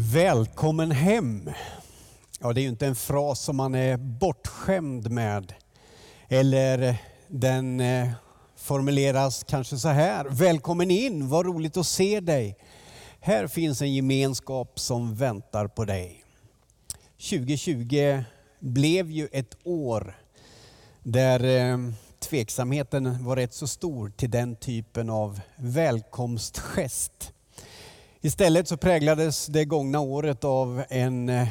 Välkommen hem. Ja, det är ju inte en fras som man är bortskämd med. Eller den eh, formuleras kanske så här. Välkommen in, vad roligt att se dig. Här finns en gemenskap som väntar på dig. 2020 blev ju ett år där eh, tveksamheten var rätt så stor till den typen av välkomstgest. Istället så präglades det gångna året av en eh,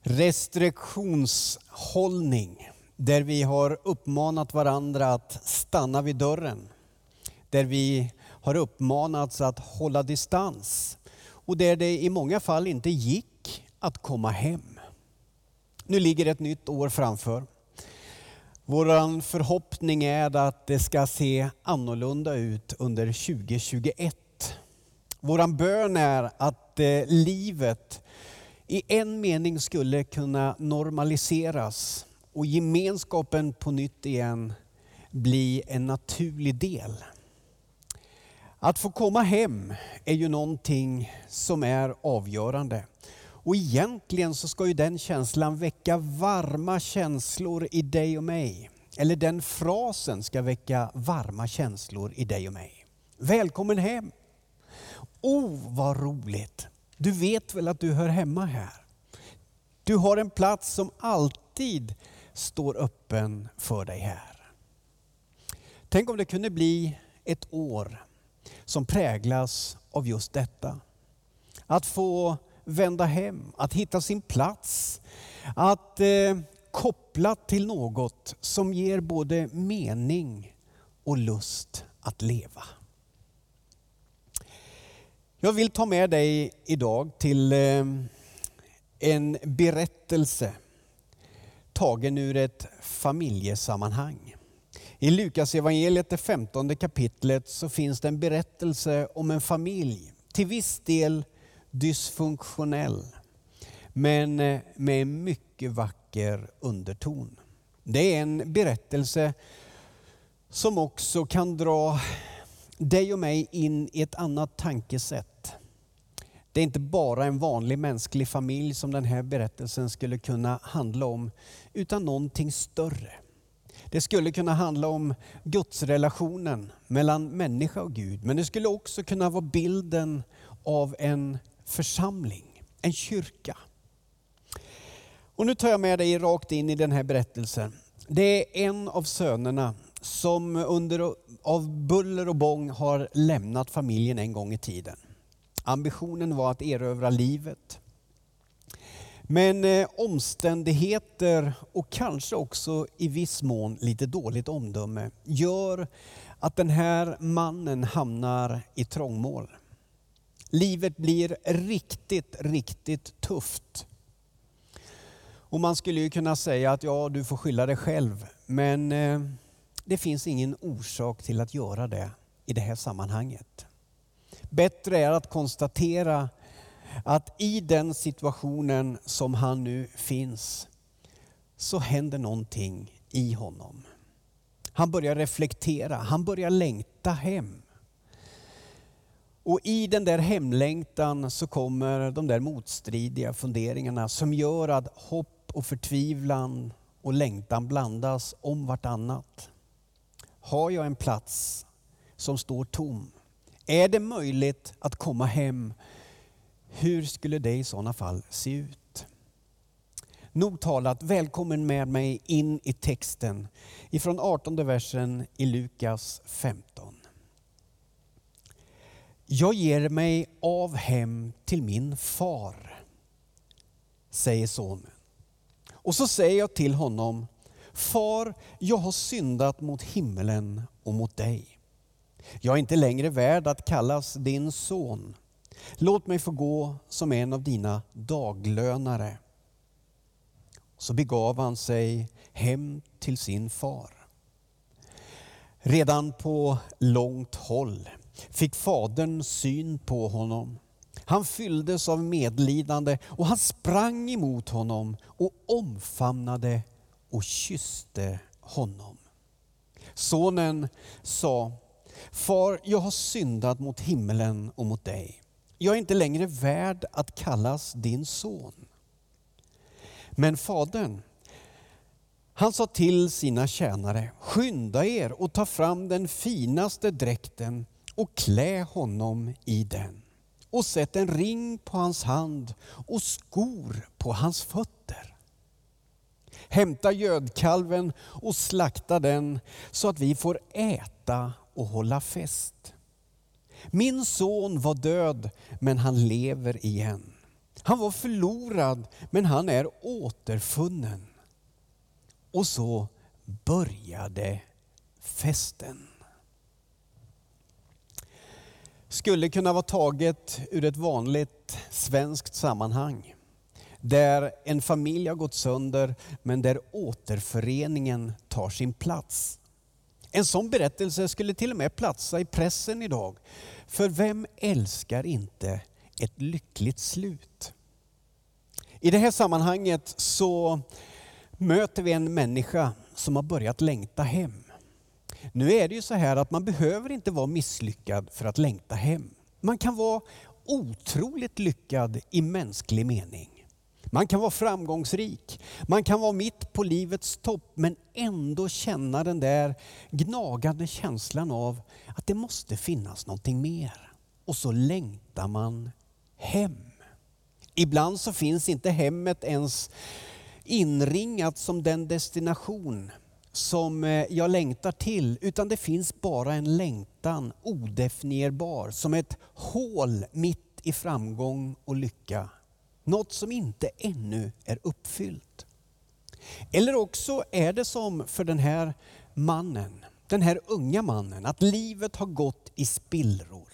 restriktionshållning där vi har uppmanat varandra att stanna vid dörren. Där vi har uppmanats att hålla distans och där det i många fall inte gick att komma hem. Nu ligger ett nytt år framför. Vår förhoppning är att det ska se annorlunda ut under 2021 Våran bön är att eh, livet i en mening skulle kunna normaliseras och gemenskapen på nytt igen bli en naturlig del. Att få komma hem är ju någonting som är avgörande. Och egentligen så ska ju den känslan väcka varma känslor i dig och mig. Eller den frasen ska väcka varma känslor i dig och mig. Välkommen hem! Oh, vad roligt! Du vet väl att du hör hemma här? Du har en plats som alltid står öppen för dig här. Tänk om det kunde bli ett år som präglas av just detta. Att få vända hem, att hitta sin plats, att eh, koppla till något som ger både mening och lust att leva. Jag vill ta med dig idag till eh, en berättelse tagen ur ett familjesammanhang. I Lukas evangeliet det femtonde kapitlet så finns det en berättelse om en familj, till viss del dysfunktionell, men eh, med en mycket vacker underton. Det är en berättelse som också kan dra dig och mig in i ett annat tankesätt. Det är inte bara en vanlig mänsklig familj som den här berättelsen skulle kunna handla om, utan någonting större. Det skulle kunna handla om gudsrelationen mellan människa och Gud, men det skulle också kunna vara bilden av en församling, en kyrka. Och nu tar jag med dig rakt in i den här berättelsen. Det är en av sönerna som under av buller och bång har lämnat familjen en gång i tiden. Ambitionen var att erövra livet. Men eh, omständigheter och kanske också i viss mån lite dåligt omdöme gör att den här mannen hamnar i trångmål. Livet blir riktigt, riktigt tufft. Och man skulle ju kunna säga att ja, du får skylla dig själv. Men eh, det finns ingen orsak till att göra det i det här sammanhanget. Bättre är att konstatera att i den situationen som han nu finns så händer någonting i honom. Han börjar reflektera, han börjar längta hem. Och i den där hemlängtan så kommer de där motstridiga funderingarna som gör att hopp och förtvivlan och längtan blandas om vartannat. Har jag en plats som står tom? Är det möjligt att komma hem? Hur skulle det i sådana fall se ut? Nog talat, välkommen med mig in i texten ifrån 18 versen i Lukas 15. Jag ger mig av hem till min far, säger sonen. Och så säger jag till honom, Far, jag har syndat mot himmelen och mot dig. Jag är inte längre värd att kallas din son. Låt mig få gå som en av dina daglönare. Så begav han sig hem till sin far. Redan på långt håll fick fadern syn på honom. Han fylldes av medlidande och han sprang emot honom och omfamnade och kysste honom. Sonen sa Far, jag har syndat mot himmelen och mot dig. jag är inte längre värd att kallas din son. Men fadern, han sa till sina tjänare, skynda er och ta fram den finaste dräkten och klä honom i den och sätt en ring på hans hand och skor på hans fötter. Hämta gödkalven och slakta den så att vi får äta och hålla fest. Min son var död, men han lever igen. Han var förlorad, men han är återfunnen. Och så började festen. Skulle kunna vara taget ur ett vanligt svenskt sammanhang. Där en familj har gått sönder men där återföreningen tar sin plats. En sån berättelse skulle till och med platsa i pressen idag. För vem älskar inte ett lyckligt slut? I det här sammanhanget så möter vi en människa som har börjat längta hem. Nu är det ju så här att man behöver inte vara misslyckad för att längta hem. Man kan vara otroligt lyckad i mänsklig mening. Man kan vara framgångsrik, man kan vara mitt på livets topp men ändå känna den där gnagande känslan av att det måste finnas någonting mer. Och så längtar man hem. Ibland så finns inte hemmet ens inringat som den destination som eh, jag längtar till, utan det finns bara en längtan, odefinierbar, som ett hål mitt i framgång och lycka. Något som inte ännu är uppfyllt. Eller också är det som för den här mannen, den här unga mannen, att livet har gått i spillror.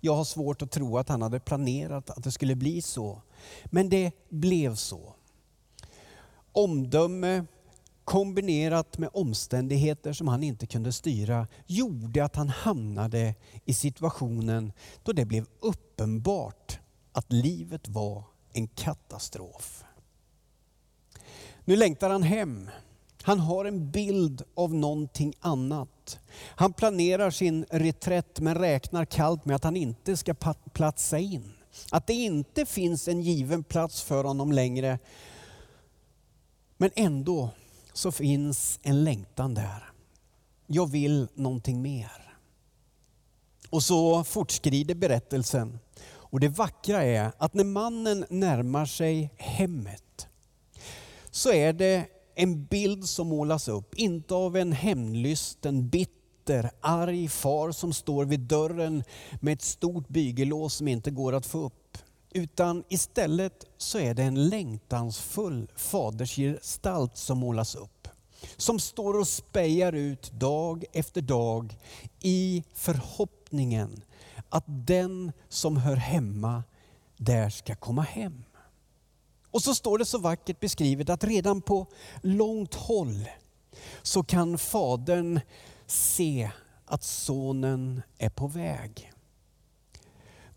Jag har svårt att tro att han hade planerat att det skulle bli så. Men det blev så. Omdöme kombinerat med omständigheter som han inte kunde styra gjorde att han hamnade i situationen då det blev uppenbart att livet var en katastrof. Nu längtar han hem. Han har en bild av någonting annat. Han planerar sin reträtt men räknar kallt med att han inte ska platsa in. Att det inte finns en given plats för honom längre. Men ändå så finns en längtan där. Jag vill någonting mer. Och så fortskrider berättelsen. Och det vackra är att när mannen närmar sig hemmet så är det en bild som målas upp, inte av en hämndlysten, bitter, arg far som står vid dörren med ett stort bygellås som inte går att få upp. Utan istället så är det en längtansfull fadersgestalt som målas upp. Som står och spejar ut dag efter dag i förhoppningen att den som hör hemma där ska komma hem. Och så står det så vackert beskrivet att redan på långt håll så kan fadern se att sonen är på väg.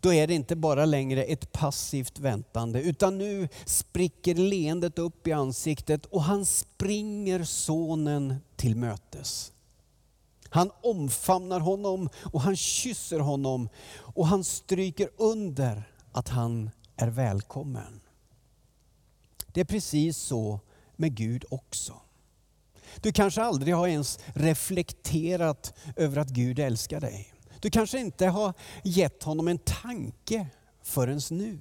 Då är det inte bara längre ett passivt väntande utan nu spricker leendet upp i ansiktet och han springer sonen till mötes. Han omfamnar honom och han kysser honom och han stryker under att han är välkommen. Det är precis så med Gud också. Du kanske aldrig har ens reflekterat över att Gud älskar dig. Du kanske inte har gett honom en tanke förrän nu.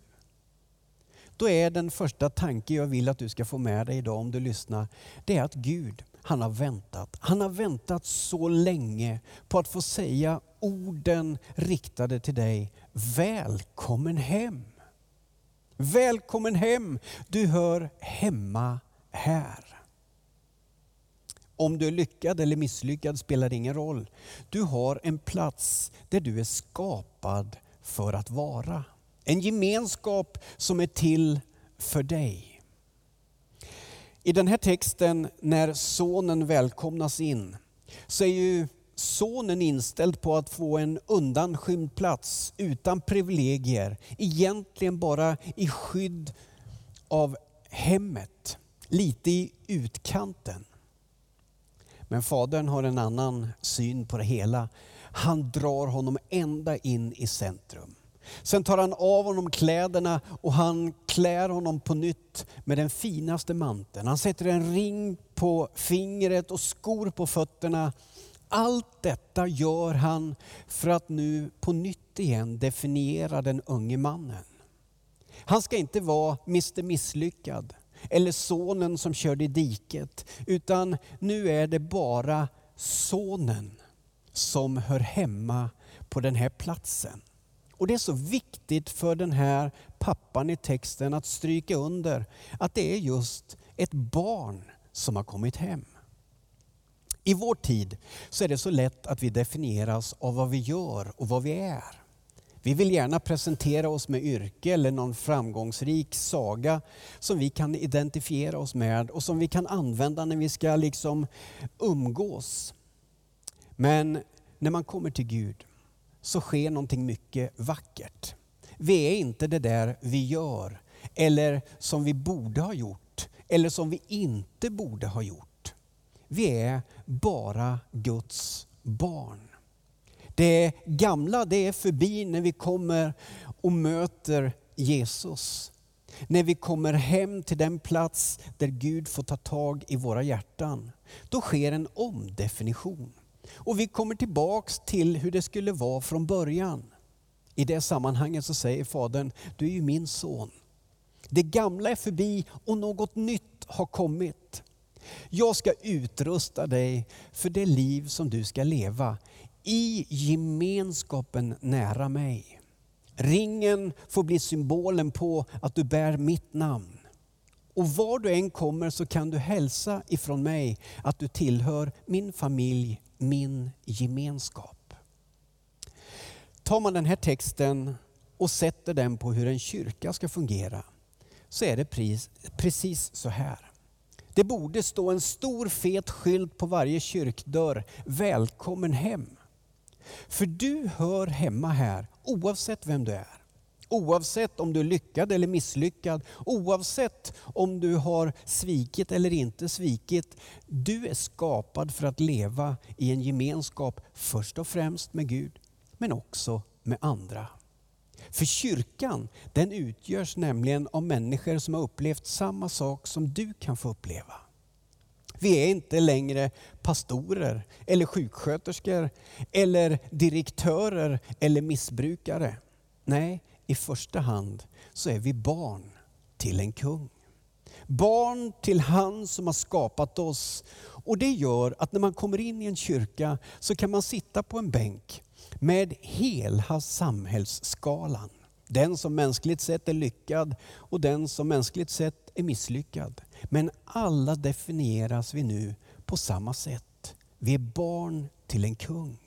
Då är den första tanke jag vill att du ska få med dig idag om du lyssnar, det är att Gud, han har väntat. Han har väntat så länge på att få säga orden riktade till dig. Välkommen hem! Välkommen hem! Du hör hemma här. Om du är lyckad eller misslyckad spelar ingen roll. Du har en plats där du är skapad för att vara. En gemenskap som är till för dig. I den här texten när sonen välkomnas in så är ju sonen inställd på att få en undanskymd plats utan privilegier. Egentligen bara i skydd av hemmet, lite i utkanten. Men fadern har en annan syn på det hela. Han drar honom ända in i centrum. Sen tar han av honom kläderna och han klär honom på nytt med den finaste manteln. Han sätter en ring på fingret och skor på fötterna. Allt detta gör han för att nu på nytt igen definiera den unge mannen. Han ska inte vara Mr Misslyckad eller sonen som körde i diket, utan nu är det bara sonen som hör hemma på den här platsen. Och Det är så viktigt för den här pappan i texten att stryka under att det är just ett barn som har kommit hem. I vår tid så är det så lätt att vi definieras av vad vi gör och vad vi är. Vi vill gärna presentera oss med yrke eller någon framgångsrik saga som vi kan identifiera oss med och som vi kan använda när vi ska liksom umgås. Men när man kommer till Gud så sker någonting mycket vackert. Vi är inte det där vi gör eller som vi borde ha gjort eller som vi inte borde ha gjort. Vi är bara Guds barn. Det gamla det är förbi när vi kommer och möter Jesus. När vi kommer hem till den plats där Gud får ta tag i våra hjärtan. Då sker en omdefinition. Och vi kommer tillbaks till hur det skulle vara från början. I det sammanhanget så säger Fadern, du är ju min son. Det gamla är förbi och något nytt har kommit. Jag ska utrusta dig för det liv som du ska leva i gemenskapen nära mig. Ringen får bli symbolen på att du bär mitt namn. Och var du än kommer så kan du hälsa ifrån mig att du tillhör min familj, min gemenskap. Tar man den här texten och sätter den på hur en kyrka ska fungera så är det precis så här. Det borde stå en stor fet skylt på varje kyrkdörr. Välkommen hem. För du hör hemma här oavsett vem du är. Oavsett om du är lyckad eller misslyckad, oavsett om du har svikit eller inte svikit. Du är skapad för att leva i en gemenskap först och främst med Gud, men också med andra. För kyrkan den utgörs nämligen av människor som har upplevt samma sak som du kan få uppleva. Vi är inte längre pastorer eller sjuksköterskor eller direktörer eller missbrukare. Nej, i första hand så är vi barn till en kung. Barn till han som har skapat oss. Och det gör att när man kommer in i en kyrka så kan man sitta på en bänk med hela samhällsskalan. Den som mänskligt sett är lyckad och den som mänskligt sett är misslyckad. Men alla definieras vi nu på samma sätt. Vi är barn till en kung.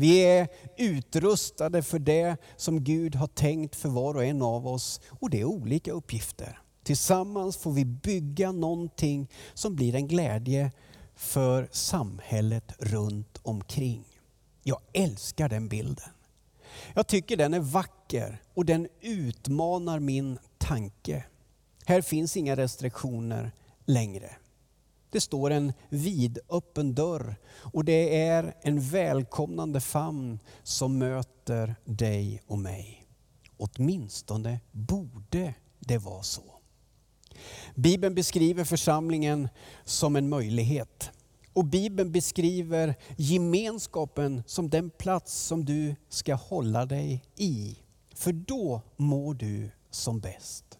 Vi är utrustade för det som Gud har tänkt för var och en av oss och det är olika uppgifter. Tillsammans får vi bygga någonting som blir en glädje för samhället runt omkring. Jag älskar den bilden. Jag tycker den är vacker och den utmanar min tanke. Här finns inga restriktioner längre. Det står en vidöppen dörr och det är en välkomnande famn som möter dig och mig. Åtminstone borde det vara så. Bibeln beskriver församlingen som en möjlighet. Och Bibeln beskriver gemenskapen som den plats som du ska hålla dig i. För då mår du som bäst.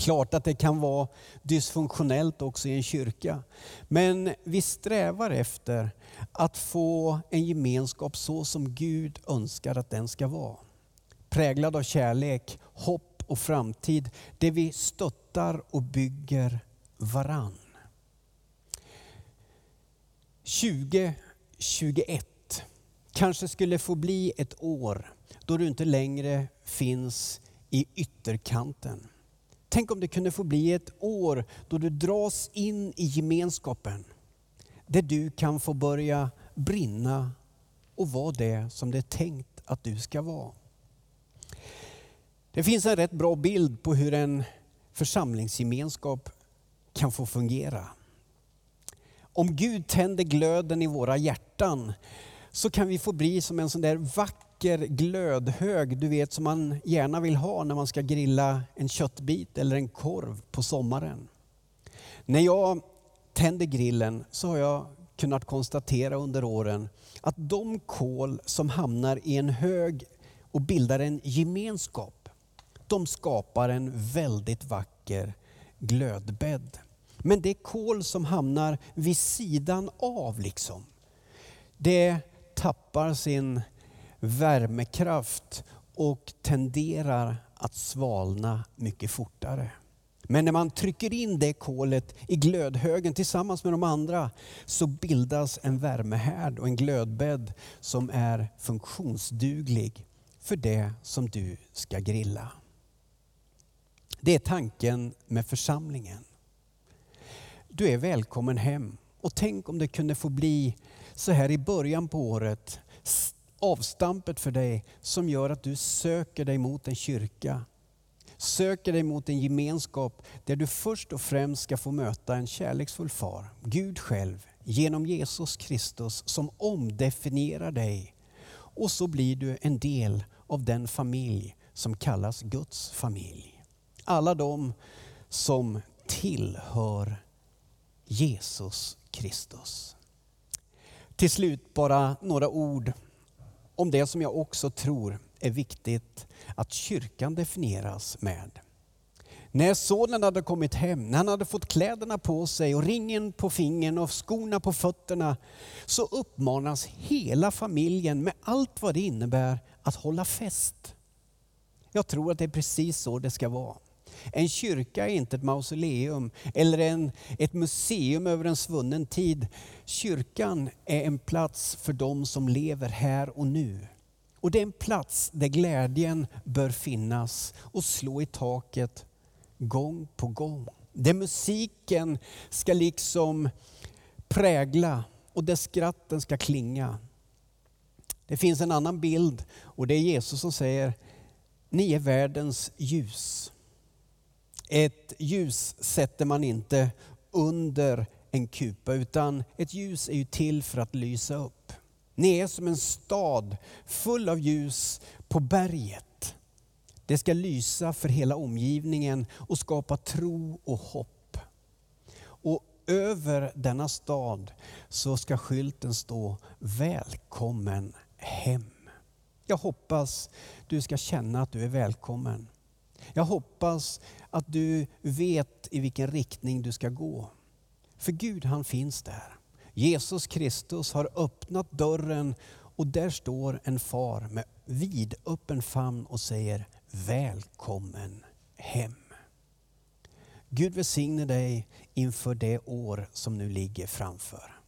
Klart att det kan vara dysfunktionellt också i en kyrka. Men vi strävar efter att få en gemenskap så som Gud önskar att den ska vara. Präglad av kärlek, hopp och framtid. Där vi stöttar och bygger varann. 2021 kanske skulle få bli ett år då du inte längre finns i ytterkanten. Tänk om det kunde få bli ett år då du dras in i gemenskapen. Där du kan få börja brinna och vara det som det är tänkt att du ska vara. Det finns en rätt bra bild på hur en församlingsgemenskap kan få fungera. Om Gud tänder glöden i våra hjärtan så kan vi få bli som en sån där vacker vacker glödhög, du vet som man gärna vill ha när man ska grilla en köttbit eller en korv på sommaren. När jag tänder grillen så har jag kunnat konstatera under åren att de kol som hamnar i en hög och bildar en gemenskap, de skapar en väldigt vacker glödbädd. Men det kol som hamnar vid sidan av, liksom, det tappar sin värmekraft och tenderar att svalna mycket fortare. Men när man trycker in det kolet i glödhögen tillsammans med de andra så bildas en värmehärd och en glödbädd som är funktionsduglig för det som du ska grilla. Det är tanken med församlingen. Du är välkommen hem och tänk om det kunde få bli så här i början på året avstampet för dig som gör att du söker dig mot en kyrka. Söker dig mot en gemenskap där du först och främst ska få möta en kärleksfull far, Gud själv, genom Jesus Kristus som omdefinierar dig. Och så blir du en del av den familj som kallas Guds familj. Alla de som tillhör Jesus Kristus. Till slut bara några ord om det som jag också tror är viktigt att kyrkan definieras med. När sonen hade kommit hem, när han hade fått kläderna på sig och ringen på fingern och skorna på fötterna, så uppmanas hela familjen med allt vad det innebär att hålla fest. Jag tror att det är precis så det ska vara. En kyrka är inte ett mausoleum eller en, ett museum över en svunnen tid. Kyrkan är en plats för de som lever här och nu. Och det är en plats där glädjen bör finnas och slå i taket gång på gång. Där musiken ska liksom prägla och där skratten ska klinga. Det finns en annan bild och det är Jesus som säger, ni är världens ljus. Ett ljus sätter man inte under en kupa utan ett ljus är ju till för att lysa upp. Ni är som en stad full av ljus på berget. Det ska lysa för hela omgivningen och skapa tro och hopp. Och över denna stad så ska skylten stå Välkommen hem. Jag hoppas du ska känna att du är välkommen. Jag hoppas att du vet i vilken riktning du ska gå. För Gud han finns där. Jesus Kristus har öppnat dörren och där står en far med vidöppen famn och säger välkommen hem. Gud välsigne dig inför det år som nu ligger framför.